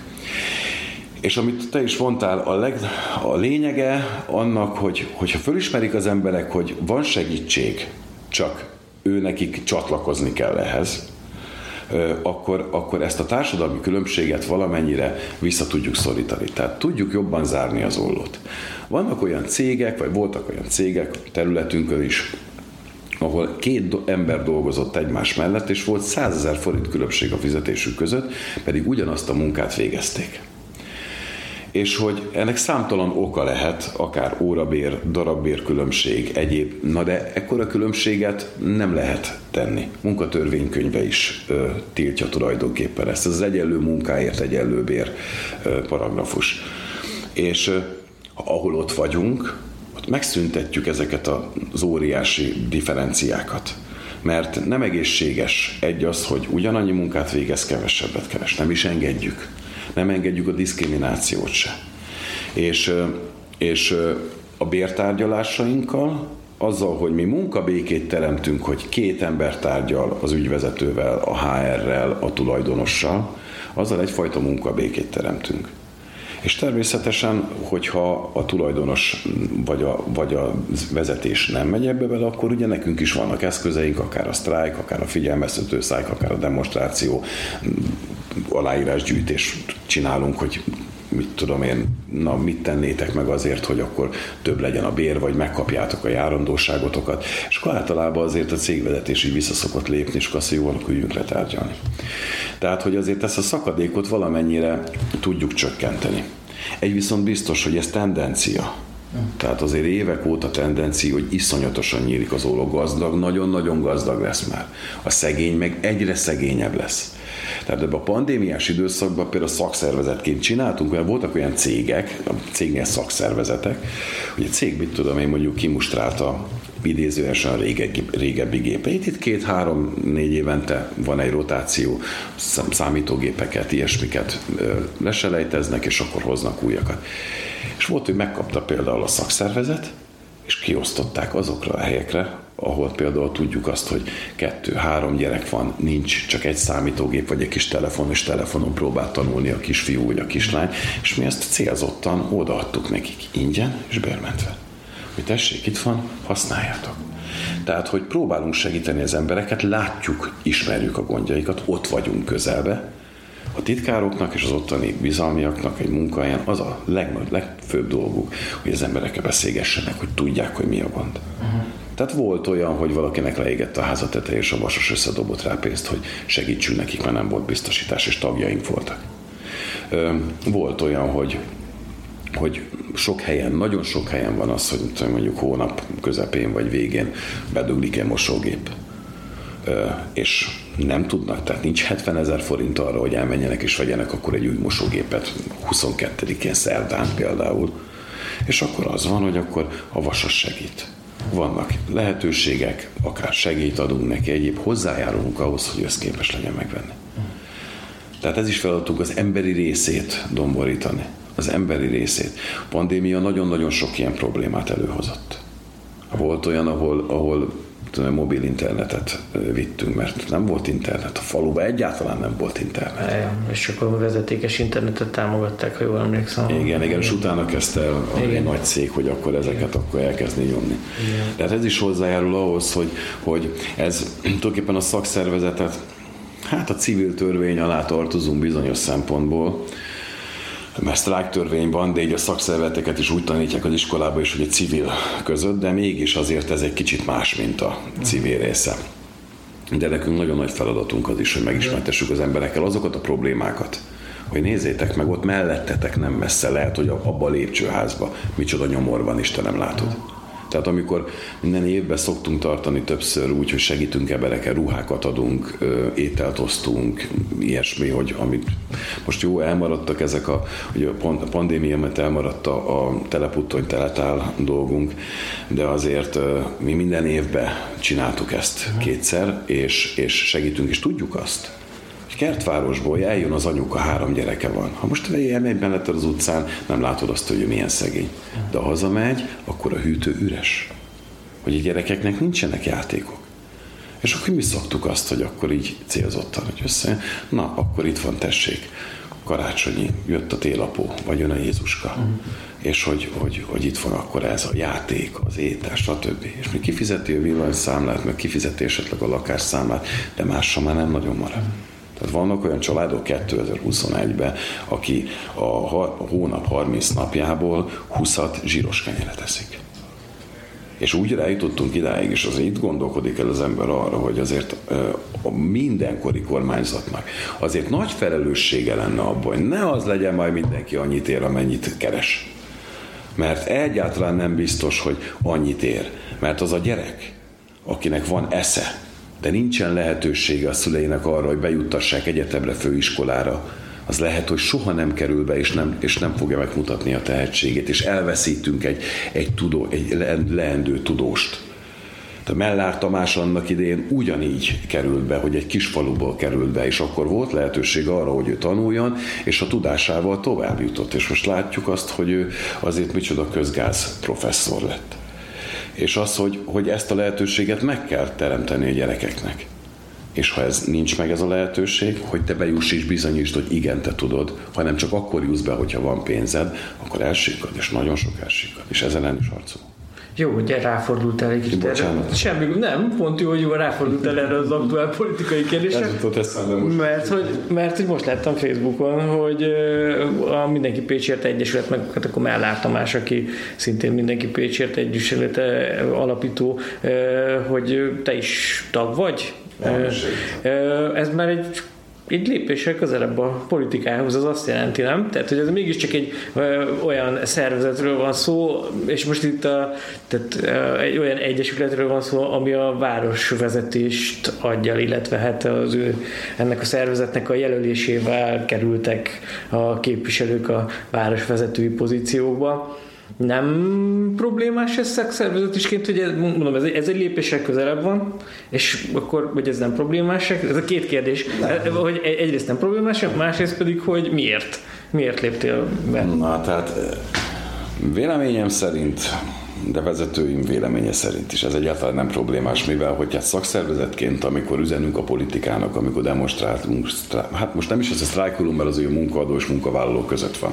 És amit te is mondtál, a, leg, a lényege annak, hogy, hogyha fölismerik az emberek, hogy van segítség, csak ő nekik csatlakozni kell ehhez, akkor, akkor ezt a társadalmi különbséget valamennyire vissza tudjuk szorítani. Tehát tudjuk jobban zárni az ollót. Vannak olyan cégek, vagy voltak olyan cégek területünkön is, ahol két ember dolgozott egymás mellett, és volt 100 ezer forint különbség a fizetésük között, pedig ugyanazt a munkát végezték és hogy ennek számtalan oka lehet, akár órabér, darabbér különbség, egyéb, na de ekkora különbséget nem lehet tenni. Munkatörvénykönyve is ö, tiltja tulajdonképpen ezt. Ez az egyenlő munkáért egyenlő bér ö, paragrafus. És ö, ahol ott vagyunk, ott megszüntetjük ezeket az óriási differenciákat mert nem egészséges egy az, hogy ugyanannyi munkát végez, kevesebbet keres. Nem is engedjük nem engedjük a diszkriminációt se. És, és a bértárgyalásainkkal, azzal, hogy mi munkabékét teremtünk, hogy két ember tárgyal az ügyvezetővel, a HR-rel, a tulajdonossal, azzal egyfajta munkabékét teremtünk. És természetesen, hogyha a tulajdonos vagy a, vagy a vezetés nem megy ebbe bele, akkor ugye nekünk is vannak eszközeink, akár a sztrájk, akár a figyelmeztető szájk, akár a demonstráció, aláírásgyűjtést csinálunk, hogy mit tudom én, na mit tennétek meg azért, hogy akkor több legyen a bér, vagy megkapjátok a járandóságotokat, és akkor általában azért a cégvezetés így visszaszokott lépni, és azt, jó, akkor üljünk letárgyalni. Tehát, hogy azért ezt a szakadékot valamennyire tudjuk csökkenteni. Egy viszont biztos, hogy ez tendencia. Tehát azért évek óta tendencia, hogy iszonyatosan nyílik az óló gazdag, nagyon-nagyon gazdag lesz már. A szegény meg egyre szegényebb lesz. Tehát ebben a pandémiás időszakban például szakszervezetként csináltunk, mert voltak olyan cégek, a cégnél szakszervezetek, hogy a cég, mit tudom én, mondjuk kimustrálta idézőesen régebbi, régebbi gépeit. Itt két-három-négy évente van egy rotáció, számítógépeket, ilyesmiket leselejteznek, és akkor hoznak újakat. És volt, hogy megkapta például a szakszervezet, és kiosztották azokra a helyekre, ahol például tudjuk azt, hogy kettő-három gyerek van, nincs csak egy számítógép vagy egy kis telefon, és telefonon próbál tanulni a kisfiú vagy a kislány, és mi ezt célzottan odaadtuk nekik ingyen és bérmentve. Hogy tessék, itt van, használjátok. Tehát, hogy próbálunk segíteni az embereket, látjuk, ismerjük a gondjaikat, ott vagyunk közelbe, a titkároknak és az ottani bizalmiaknak egy munkahelyen az a legnagy, legfőbb dolguk, hogy az emberekkel beszélgessenek, hogy tudják, hogy mi a gond. Uh-huh. Tehát volt olyan, hogy valakinek leégett a háza teteje, és a vasas összedobott rá pénzt, hogy segítsünk nekik, mert nem volt biztosítás, és tagjaink voltak. Volt olyan, hogy hogy sok helyen, nagyon sok helyen van az, hogy mondjuk hónap közepén vagy végén beduglik egy mosógép és nem tudnak, tehát nincs 70 ezer forint arra, hogy elmenjenek és vegyenek akkor egy új mosógépet 22-én szerdán például, és akkor az van, hogy akkor a vasas segít. Vannak lehetőségek, akár segít adunk neki, egyéb hozzájárulunk ahhoz, hogy ezt képes legyen megvenni. Tehát ez is feladatunk az emberi részét domborítani. Az emberi részét. A pandémia nagyon-nagyon sok ilyen problémát előhozott. Volt olyan, ahol, ahol mobil internetet vittünk, mert nem volt internet. A faluban egyáltalán nem volt internet. Ja, és akkor a vezetékes internetet támogatták, ha jól emlékszem. Igen, igen, és utána kezdte el a igen. nagy cég, hogy akkor ezeket igen. akkor elkezdni nyomni. Igen. Tehát ez is hozzájárul ahhoz, hogy, hogy ez tulajdonképpen a szakszervezetet, hát a civil törvény alá tartozunk bizonyos szempontból, mert sztrájktörvény van, de így a szakszervezeteket is úgy tanítják az iskolába is, hogy egy civil között, de mégis azért ez egy kicsit más, mint a civil része. De nekünk nagyon nagy feladatunk az is, hogy megismertessük az emberekkel azokat a problémákat, hogy nézzétek meg, ott mellettetek nem messze lehet, hogy abba a lépcsőházba micsoda nyomor van, Istenem látod. Tehát amikor minden évben szoktunk tartani többször úgy, hogy segítünk emberekkel, ruhákat adunk, ételt osztunk, ilyesmi, hogy amit most jó elmaradtak ezek a, hogy a pandémia mert elmaradt a, a teleputtony teletál dolgunk, de azért mi minden évben csináltuk ezt kétszer, és, és segítünk, és tudjuk azt, kertvárosból eljön az anyuka, három gyereke van. Ha most elmegy mellett az utcán, nem látod azt, hogy ő milyen szegény. De ha hazamegy, akkor a hűtő üres. Hogy a gyerekeknek nincsenek játékok. És akkor mi szoktuk azt, hogy akkor így célzottan, hogy össze, na, akkor itt van, tessék, karácsonyi, jött a télapó, vagy jön a Jézuska, uh-huh. és hogy, hogy, hogy itt van akkor ez a játék, az étel, stb. És mi kifizeti a villanyszámlát, meg kifizeti esetleg a lakásszámlát, de másra már nem nagyon marad. Uh-huh. Tehát vannak olyan családok 2021-ben, aki a hónap 30 napjából 20-at zsíros kenyeret eszik. És úgy rájutottunk idáig, és azért itt gondolkodik el az ember arra, hogy azért a mindenkori kormányzatnak azért nagy felelőssége lenne abban, hogy ne az legyen majd mindenki annyit ér, amennyit keres. Mert egyáltalán nem biztos, hogy annyit ér. Mert az a gyerek, akinek van esze, de nincsen lehetősége a szüleinek arra, hogy bejuttassák egyetemre, főiskolára, az lehet, hogy soha nem kerül be, és nem, és nem fogja megmutatni a tehetségét, és elveszítünk egy, egy, tudó, egy leendő tudóst. A Mellár Tamás annak idején ugyanígy került be, hogy egy kis faluból került be, és akkor volt lehetőség arra, hogy ő tanuljon, és a tudásával tovább jutott. És most látjuk azt, hogy ő azért micsoda közgáz professzor lett. És az, hogy, hogy ezt a lehetőséget meg kell teremteni a gyerekeknek. És ha ez nincs meg ez a lehetőség, hogy te bejuss és bizonyítsd, hogy igen, te tudod, hanem csak akkor jussz be, hogyha van pénzed, akkor elsikad, és nagyon sok elsikad. És ezen ellen is harcol. Jó, hogy ráfordultál egy kicsit erre. Semmi, nem, pont jó, hogy ráfordultál erre az aktuál politikai kérdésre. Mert hogy, mert hogy most láttam Facebookon, hogy a Mindenki Pécsért Egyesület, meg hát akkor Mellár Tamás, aki szintén Mindenki Pécsért Egyesület alapító, hogy te is tag vagy, ez már egy egy lépéssel közelebb a politikához, az azt jelenti, nem? Tehát, hogy ez mégiscsak egy ö, olyan szervezetről van szó, és most itt a, tehát, ö, egy olyan egyesületről van szó, ami a városvezetést adja, illetve hát az ő, ennek a szervezetnek a jelölésével kerültek a képviselők a városvezetői pozíciókba nem problémás ez szakszervezetisként, hogy ez, mondom, ez, ez egy lépésre közelebb van, és akkor, hogy ez nem problémás, ez a két kérdés, nem. hogy egyrészt nem problémás, másrészt pedig, hogy miért? Miért léptél be? Na, tehát véleményem szerint de vezetőim véleménye szerint is ez egyáltalán nem problémás, mivel hogy hát szakszervezetként, amikor üzenünk a politikának, amikor demonstrálunk, hát most nem is ez a sztrájkolunk, mert az ő munkaadó és munkavállaló között van.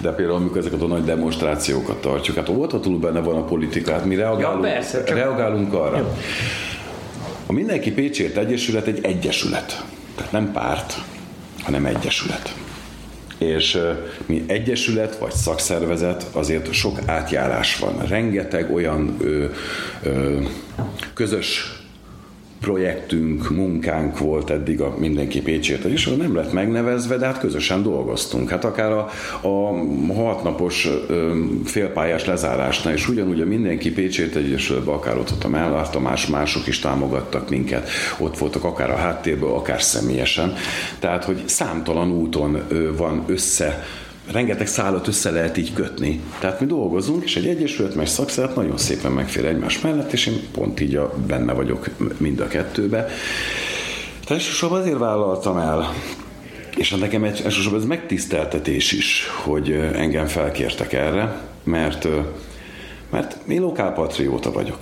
De például, amikor ezeket a nagy demonstrációkat tartjuk, hát óvatatlanul benne van a politikát, mi reagálunk, ja, persze, csak... reagálunk arra. Jó. A Mindenki Pécsért Egyesület egy egyesület. Tehát nem párt, hanem egyesület és mi egyesület vagy szakszervezet, azért sok átjárás van. Rengeteg olyan ö, ö, közös projektünk, munkánk volt eddig a Mindenki Pécsért és nem lett megnevezve, de hát közösen dolgoztunk. Hát akár a, a hatnapos félpályás lezárásnál, és ugyanúgy a Mindenki Pécsért Egyesületben, akár ott, a Mellár Tamás, mások is támogattak minket, ott voltak akár a háttérből, akár személyesen. Tehát, hogy számtalan úton van össze rengeteg szálat össze lehet így kötni. Tehát mi dolgozunk, és egy egyesület, meg szakszervezet nagyon szépen megfér egymás mellett, és én pont így a, benne vagyok mind a kettőbe. Tehát elsősorban azért vállaltam el, és nekem egy, elsősorban ez megtiszteltetés is, hogy engem felkértek erre, mert, mert én lokálpatrióta vagyok.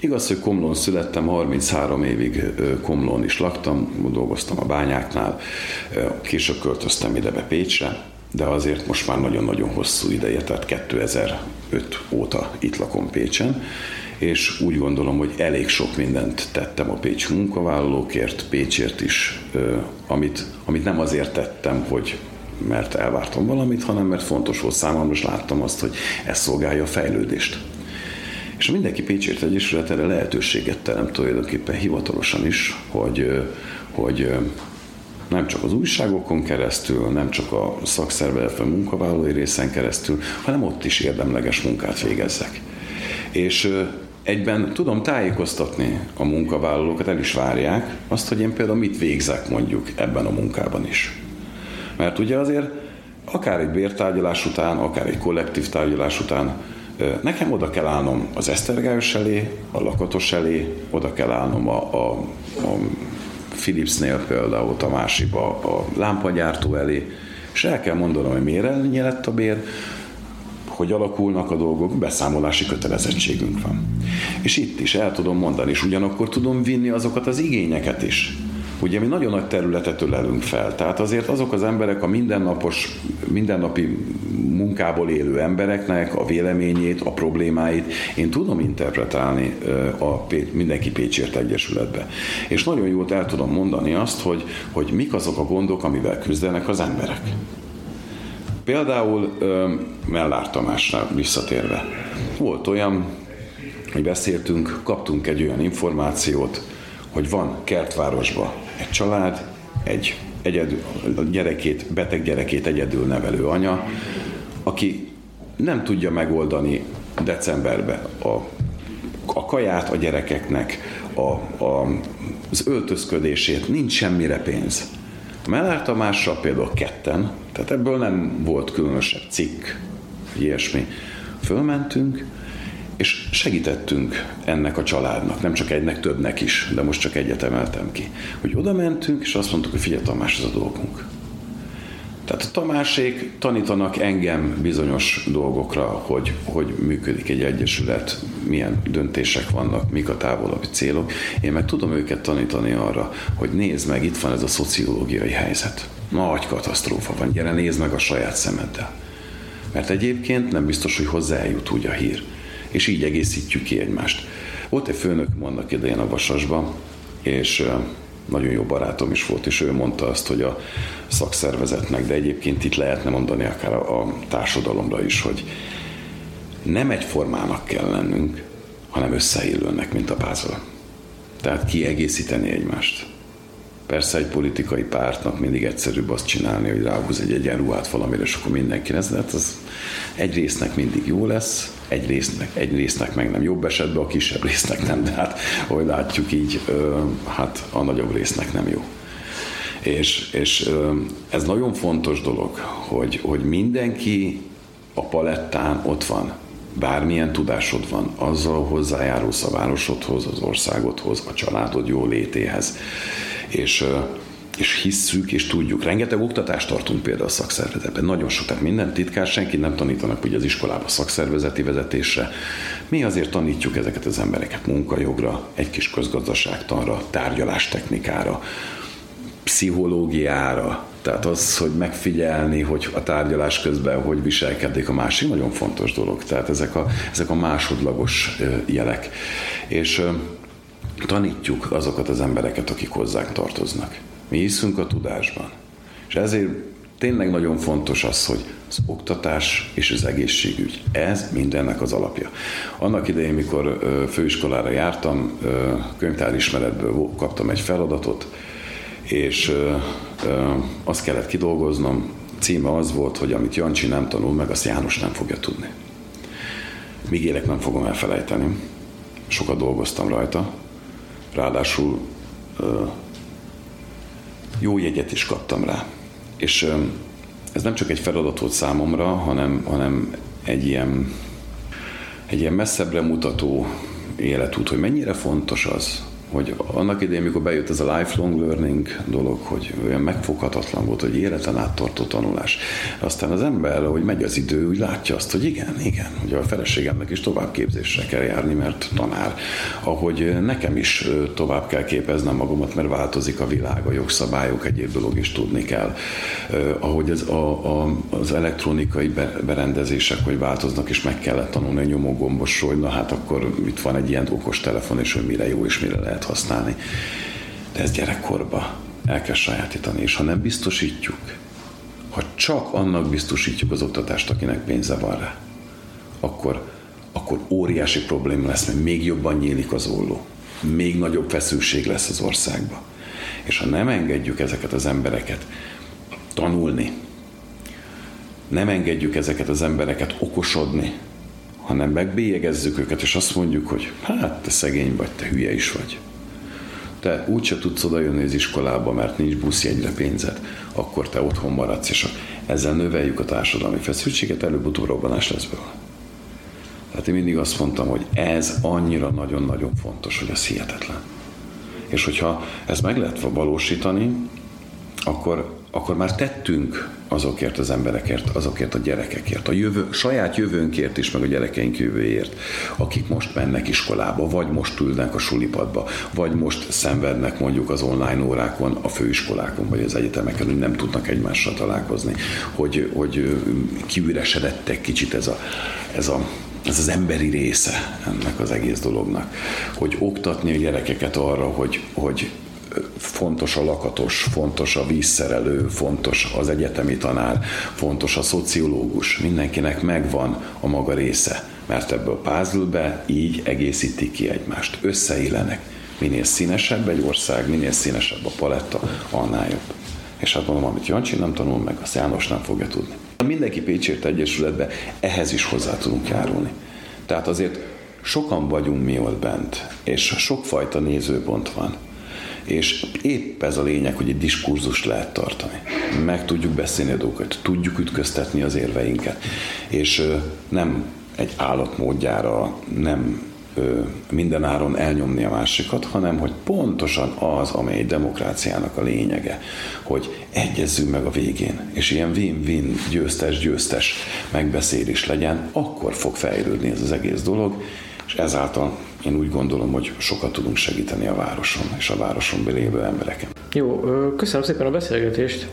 Igaz, hogy Komlón születtem, 33 évig Komlón is laktam, dolgoztam a bányáknál, később költöztem ide be Pécsre, de azért most már nagyon-nagyon hosszú ideje, tehát 2005 óta itt lakom Pécsen, és úgy gondolom, hogy elég sok mindent tettem a Pécs munkavállalókért, Pécsért is, amit, amit nem azért tettem, hogy mert elvártam valamit, hanem mert fontos volt számomra, és láttam azt, hogy ez szolgálja a fejlődést. És mindenki Pécsért Egyesület erre lehetőséget teremt tulajdonképpen hivatalosan is, hogy, hogy nem csak az újságokon keresztül, nem csak a szakszervezet munkavállalói részen keresztül, hanem ott is érdemleges munkát végezzek. És egyben tudom tájékoztatni a munkavállalókat, el is várják azt, hogy én például mit végzek mondjuk ebben a munkában is. Mert ugye azért akár egy bértárgyalás után, akár egy kollektív tárgyalás után nekem oda kell állnom az Esztergályos elé, a Lakatos elé, oda kell állnom a, a, a Philipsnél például a másikba a lámpagyártó elé, és el kell mondanom, hogy miért ennyi lett a bér, hogy alakulnak a dolgok, beszámolási kötelezettségünk van. És itt is el tudom mondani, és ugyanakkor tudom vinni azokat az igényeket is, Ugye mi nagyon nagy területet ölelünk fel, tehát azért azok az emberek a mindennapos, mindennapi munkából élő embereknek a véleményét, a problémáit én tudom interpretálni a Mindenki Pécsért Egyesületbe. És nagyon jól el tudom mondani azt, hogy, hogy mik azok a gondok, amivel küzdenek az emberek. Például Mellár Tamásra visszatérve. Volt olyan hogy beszéltünk, kaptunk egy olyan információt, hogy van Kertvárosban egy család, egy egyedül, gyerekét, beteg gyerekét egyedül nevelő anya, aki nem tudja megoldani decemberben a, a kaját a gyerekeknek, a, a, az öltözködését, nincs semmire pénz. A Mellár Tamással például ketten, tehát ebből nem volt különösebb cikk, ilyesmi. Fölmentünk, és segítettünk ennek a családnak, nem csak egynek, többnek is, de most csak egyet emeltem ki. Hogy oda mentünk, és azt mondtuk, hogy figyelj Tamás, ez a dolgunk. Tehát a Tamásék tanítanak engem bizonyos dolgokra, hogy, hogy működik egy egyesület, milyen döntések vannak, mik a távolabbi célok. Én meg tudom őket tanítani arra, hogy nézd meg, itt van ez a szociológiai helyzet. Nagy katasztrófa van, gyere nézd meg a saját szemeddel. Mert egyébként nem biztos, hogy hozzájut úgy a hír és így egészítjük ki egymást. Volt egy főnök annak idején a Vasasban, és nagyon jó barátom is volt, és ő mondta azt, hogy a szakszervezetnek, de egyébként itt lehetne mondani akár a társadalomra is, hogy nem egyformának kell lennünk, hanem összeillőnek, mint a puzzle. Tehát kiegészíteni egymást. Persze egy politikai pártnak mindig egyszerűbb azt csinálni, hogy ráhúz egy egyenruhát valamire, és akkor mindenki lesz, de hát az egy résznek mindig jó lesz, egy résznek, egy résznek meg nem jobb esetben, a kisebb résznek nem, de hát, ahogy látjuk így, hát a nagyobb résznek nem jó. És, és ez nagyon fontos dolog, hogy, hogy mindenki a palettán ott van, bármilyen tudásod van, azzal hozzájárulsz a városodhoz, az országodhoz, a családod jó létéhez. És és hisszük, és tudjuk. Rengeteg oktatást tartunk például a szakszervezetben, nagyon sok, tehát minden titkár, senki nem tanítanak ugye az iskolába szakszervezeti vezetésre. Mi azért tanítjuk ezeket az embereket munkajogra, egy kis közgazdaságtanra, tárgyalástechnikára, pszichológiára, tehát az, hogy megfigyelni, hogy a tárgyalás közben hogy viselkedik a másik, nagyon fontos dolog. Tehát ezek a, ezek a másodlagos jelek. És tanítjuk azokat az embereket, akik hozzánk tartoznak. Mi hiszünk a tudásban. És ezért tényleg nagyon fontos az, hogy az oktatás és az egészségügy, ez mindennek az alapja. Annak idején, mikor főiskolára jártam, könyvtárismeretből kaptam egy feladatot, és azt kellett kidolgoznom, címe az volt, hogy amit Jancsi nem tanul meg, azt János nem fogja tudni. Míg élek, nem fogom elfelejteni. Sokat dolgoztam rajta, ráadásul jó jegyet is kaptam rá. És ez nem csak egy feladat volt számomra, hanem, hanem egy ilyen, egy ilyen messzebbre mutató életút, hogy mennyire fontos az, hogy annak idején, amikor bejött ez a lifelong learning dolog, hogy olyan megfoghatatlan volt, hogy életen át tartó tanulás. Aztán az ember, hogy megy az idő, úgy látja azt, hogy igen, igen, hogy a feleségemnek is továbbképzésre kell járni, mert tanár. Ahogy nekem is tovább kell képeznem magamat, mert változik a világ, a jogszabályok, egyéb dolog is tudni kell. Ahogy az, a, a, az elektronikai berendezések, hogy változnak, és meg kellett tanulni a nyomógombos, hogy na hát akkor itt van egy ilyen okos telefon, és hogy mire jó és mire lehet lehet használni. De ez gyerekkorba el kell sajátítani, és ha nem biztosítjuk, ha csak annak biztosítjuk az oktatást, akinek pénze van rá, akkor, akkor óriási probléma lesz, mert még jobban nyílik az olló. Még nagyobb feszültség lesz az országban. És ha nem engedjük ezeket az embereket tanulni, nem engedjük ezeket az embereket okosodni, hanem megbélyegezzük őket, és azt mondjuk, hogy hát te szegény vagy, te hülye is vagy. Te úgyse tudsz oda jönni az iskolába, mert nincs buszjegyre pénzed, akkor te otthon maradsz, és ezzel növeljük a társadalmi feszültséget, előbb-utóbb robbanás lesz belőle. Tehát én mindig azt mondtam, hogy ez annyira nagyon-nagyon fontos, hogy ez hihetetlen. És hogyha ezt meg lehet valósítani, akkor akkor már tettünk azokért az emberekért, azokért a gyerekekért, a jövő, saját jövőnkért is, meg a gyerekeink jövőért, akik most mennek iskolába, vagy most ülnek a sulipadba, vagy most szenvednek mondjuk az online órákon, a főiskolákon, vagy az egyetemeken, hogy nem tudnak egymással találkozni, hogy, hogy kiüresedett egy kicsit ez a, ez a ez az emberi része ennek az egész dolognak, hogy oktatni a gyerekeket arra, hogy, hogy fontos a lakatos, fontos a vízszerelő, fontos az egyetemi tanár, fontos a szociológus, mindenkinek megvan a maga része. mert ebből puzzle így egészítik ki egymást, összeillenek. Minél színesebb egy ország, minél színesebb a paletta, annál jobb. És hát mondom, amit Jancsi nem tanul meg, azt János nem fogja tudni. Mindenki Pécsért Egyesületbe ehhez is hozzá tudunk járulni. Tehát azért sokan vagyunk mi ott bent, és sokfajta nézőpont van. És épp ez a lényeg, hogy egy diskurzust lehet tartani. Meg tudjuk beszélni a dolgokat, tudjuk ütköztetni az érveinket. És nem egy állatmódjára, nem minden áron elnyomni a másikat, hanem hogy pontosan az, amely egy demokráciának a lényege, hogy egyezzünk meg a végén, és ilyen win-win, győztes-győztes megbeszélés legyen, akkor fog fejlődni ez az egész dolog, és ezáltal én úgy gondolom, hogy sokat tudunk segíteni a városon és a városon lévő embereken. Jó, köszönöm szépen a beszélgetést.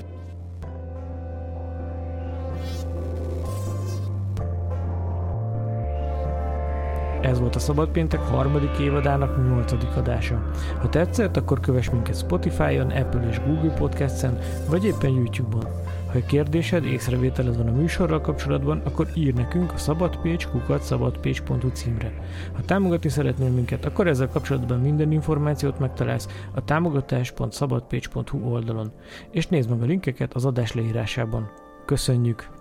Ez volt a Szabad Péntek harmadik évadának nyolcadik adása. Ha tetszett, akkor kövess minket Spotify-on, Apple és Google Podcast-en, vagy éppen YouTube-on. Ha kérdésed, észrevételed van a műsorral kapcsolatban, akkor ír nekünk a szabadpécs.hu címre. Ha támogatni szeretnél minket, akkor ezzel kapcsolatban minden információt megtalálsz a támogatás.szabadpécs.hu oldalon. És nézd meg a linkeket az adás leírásában. Köszönjük!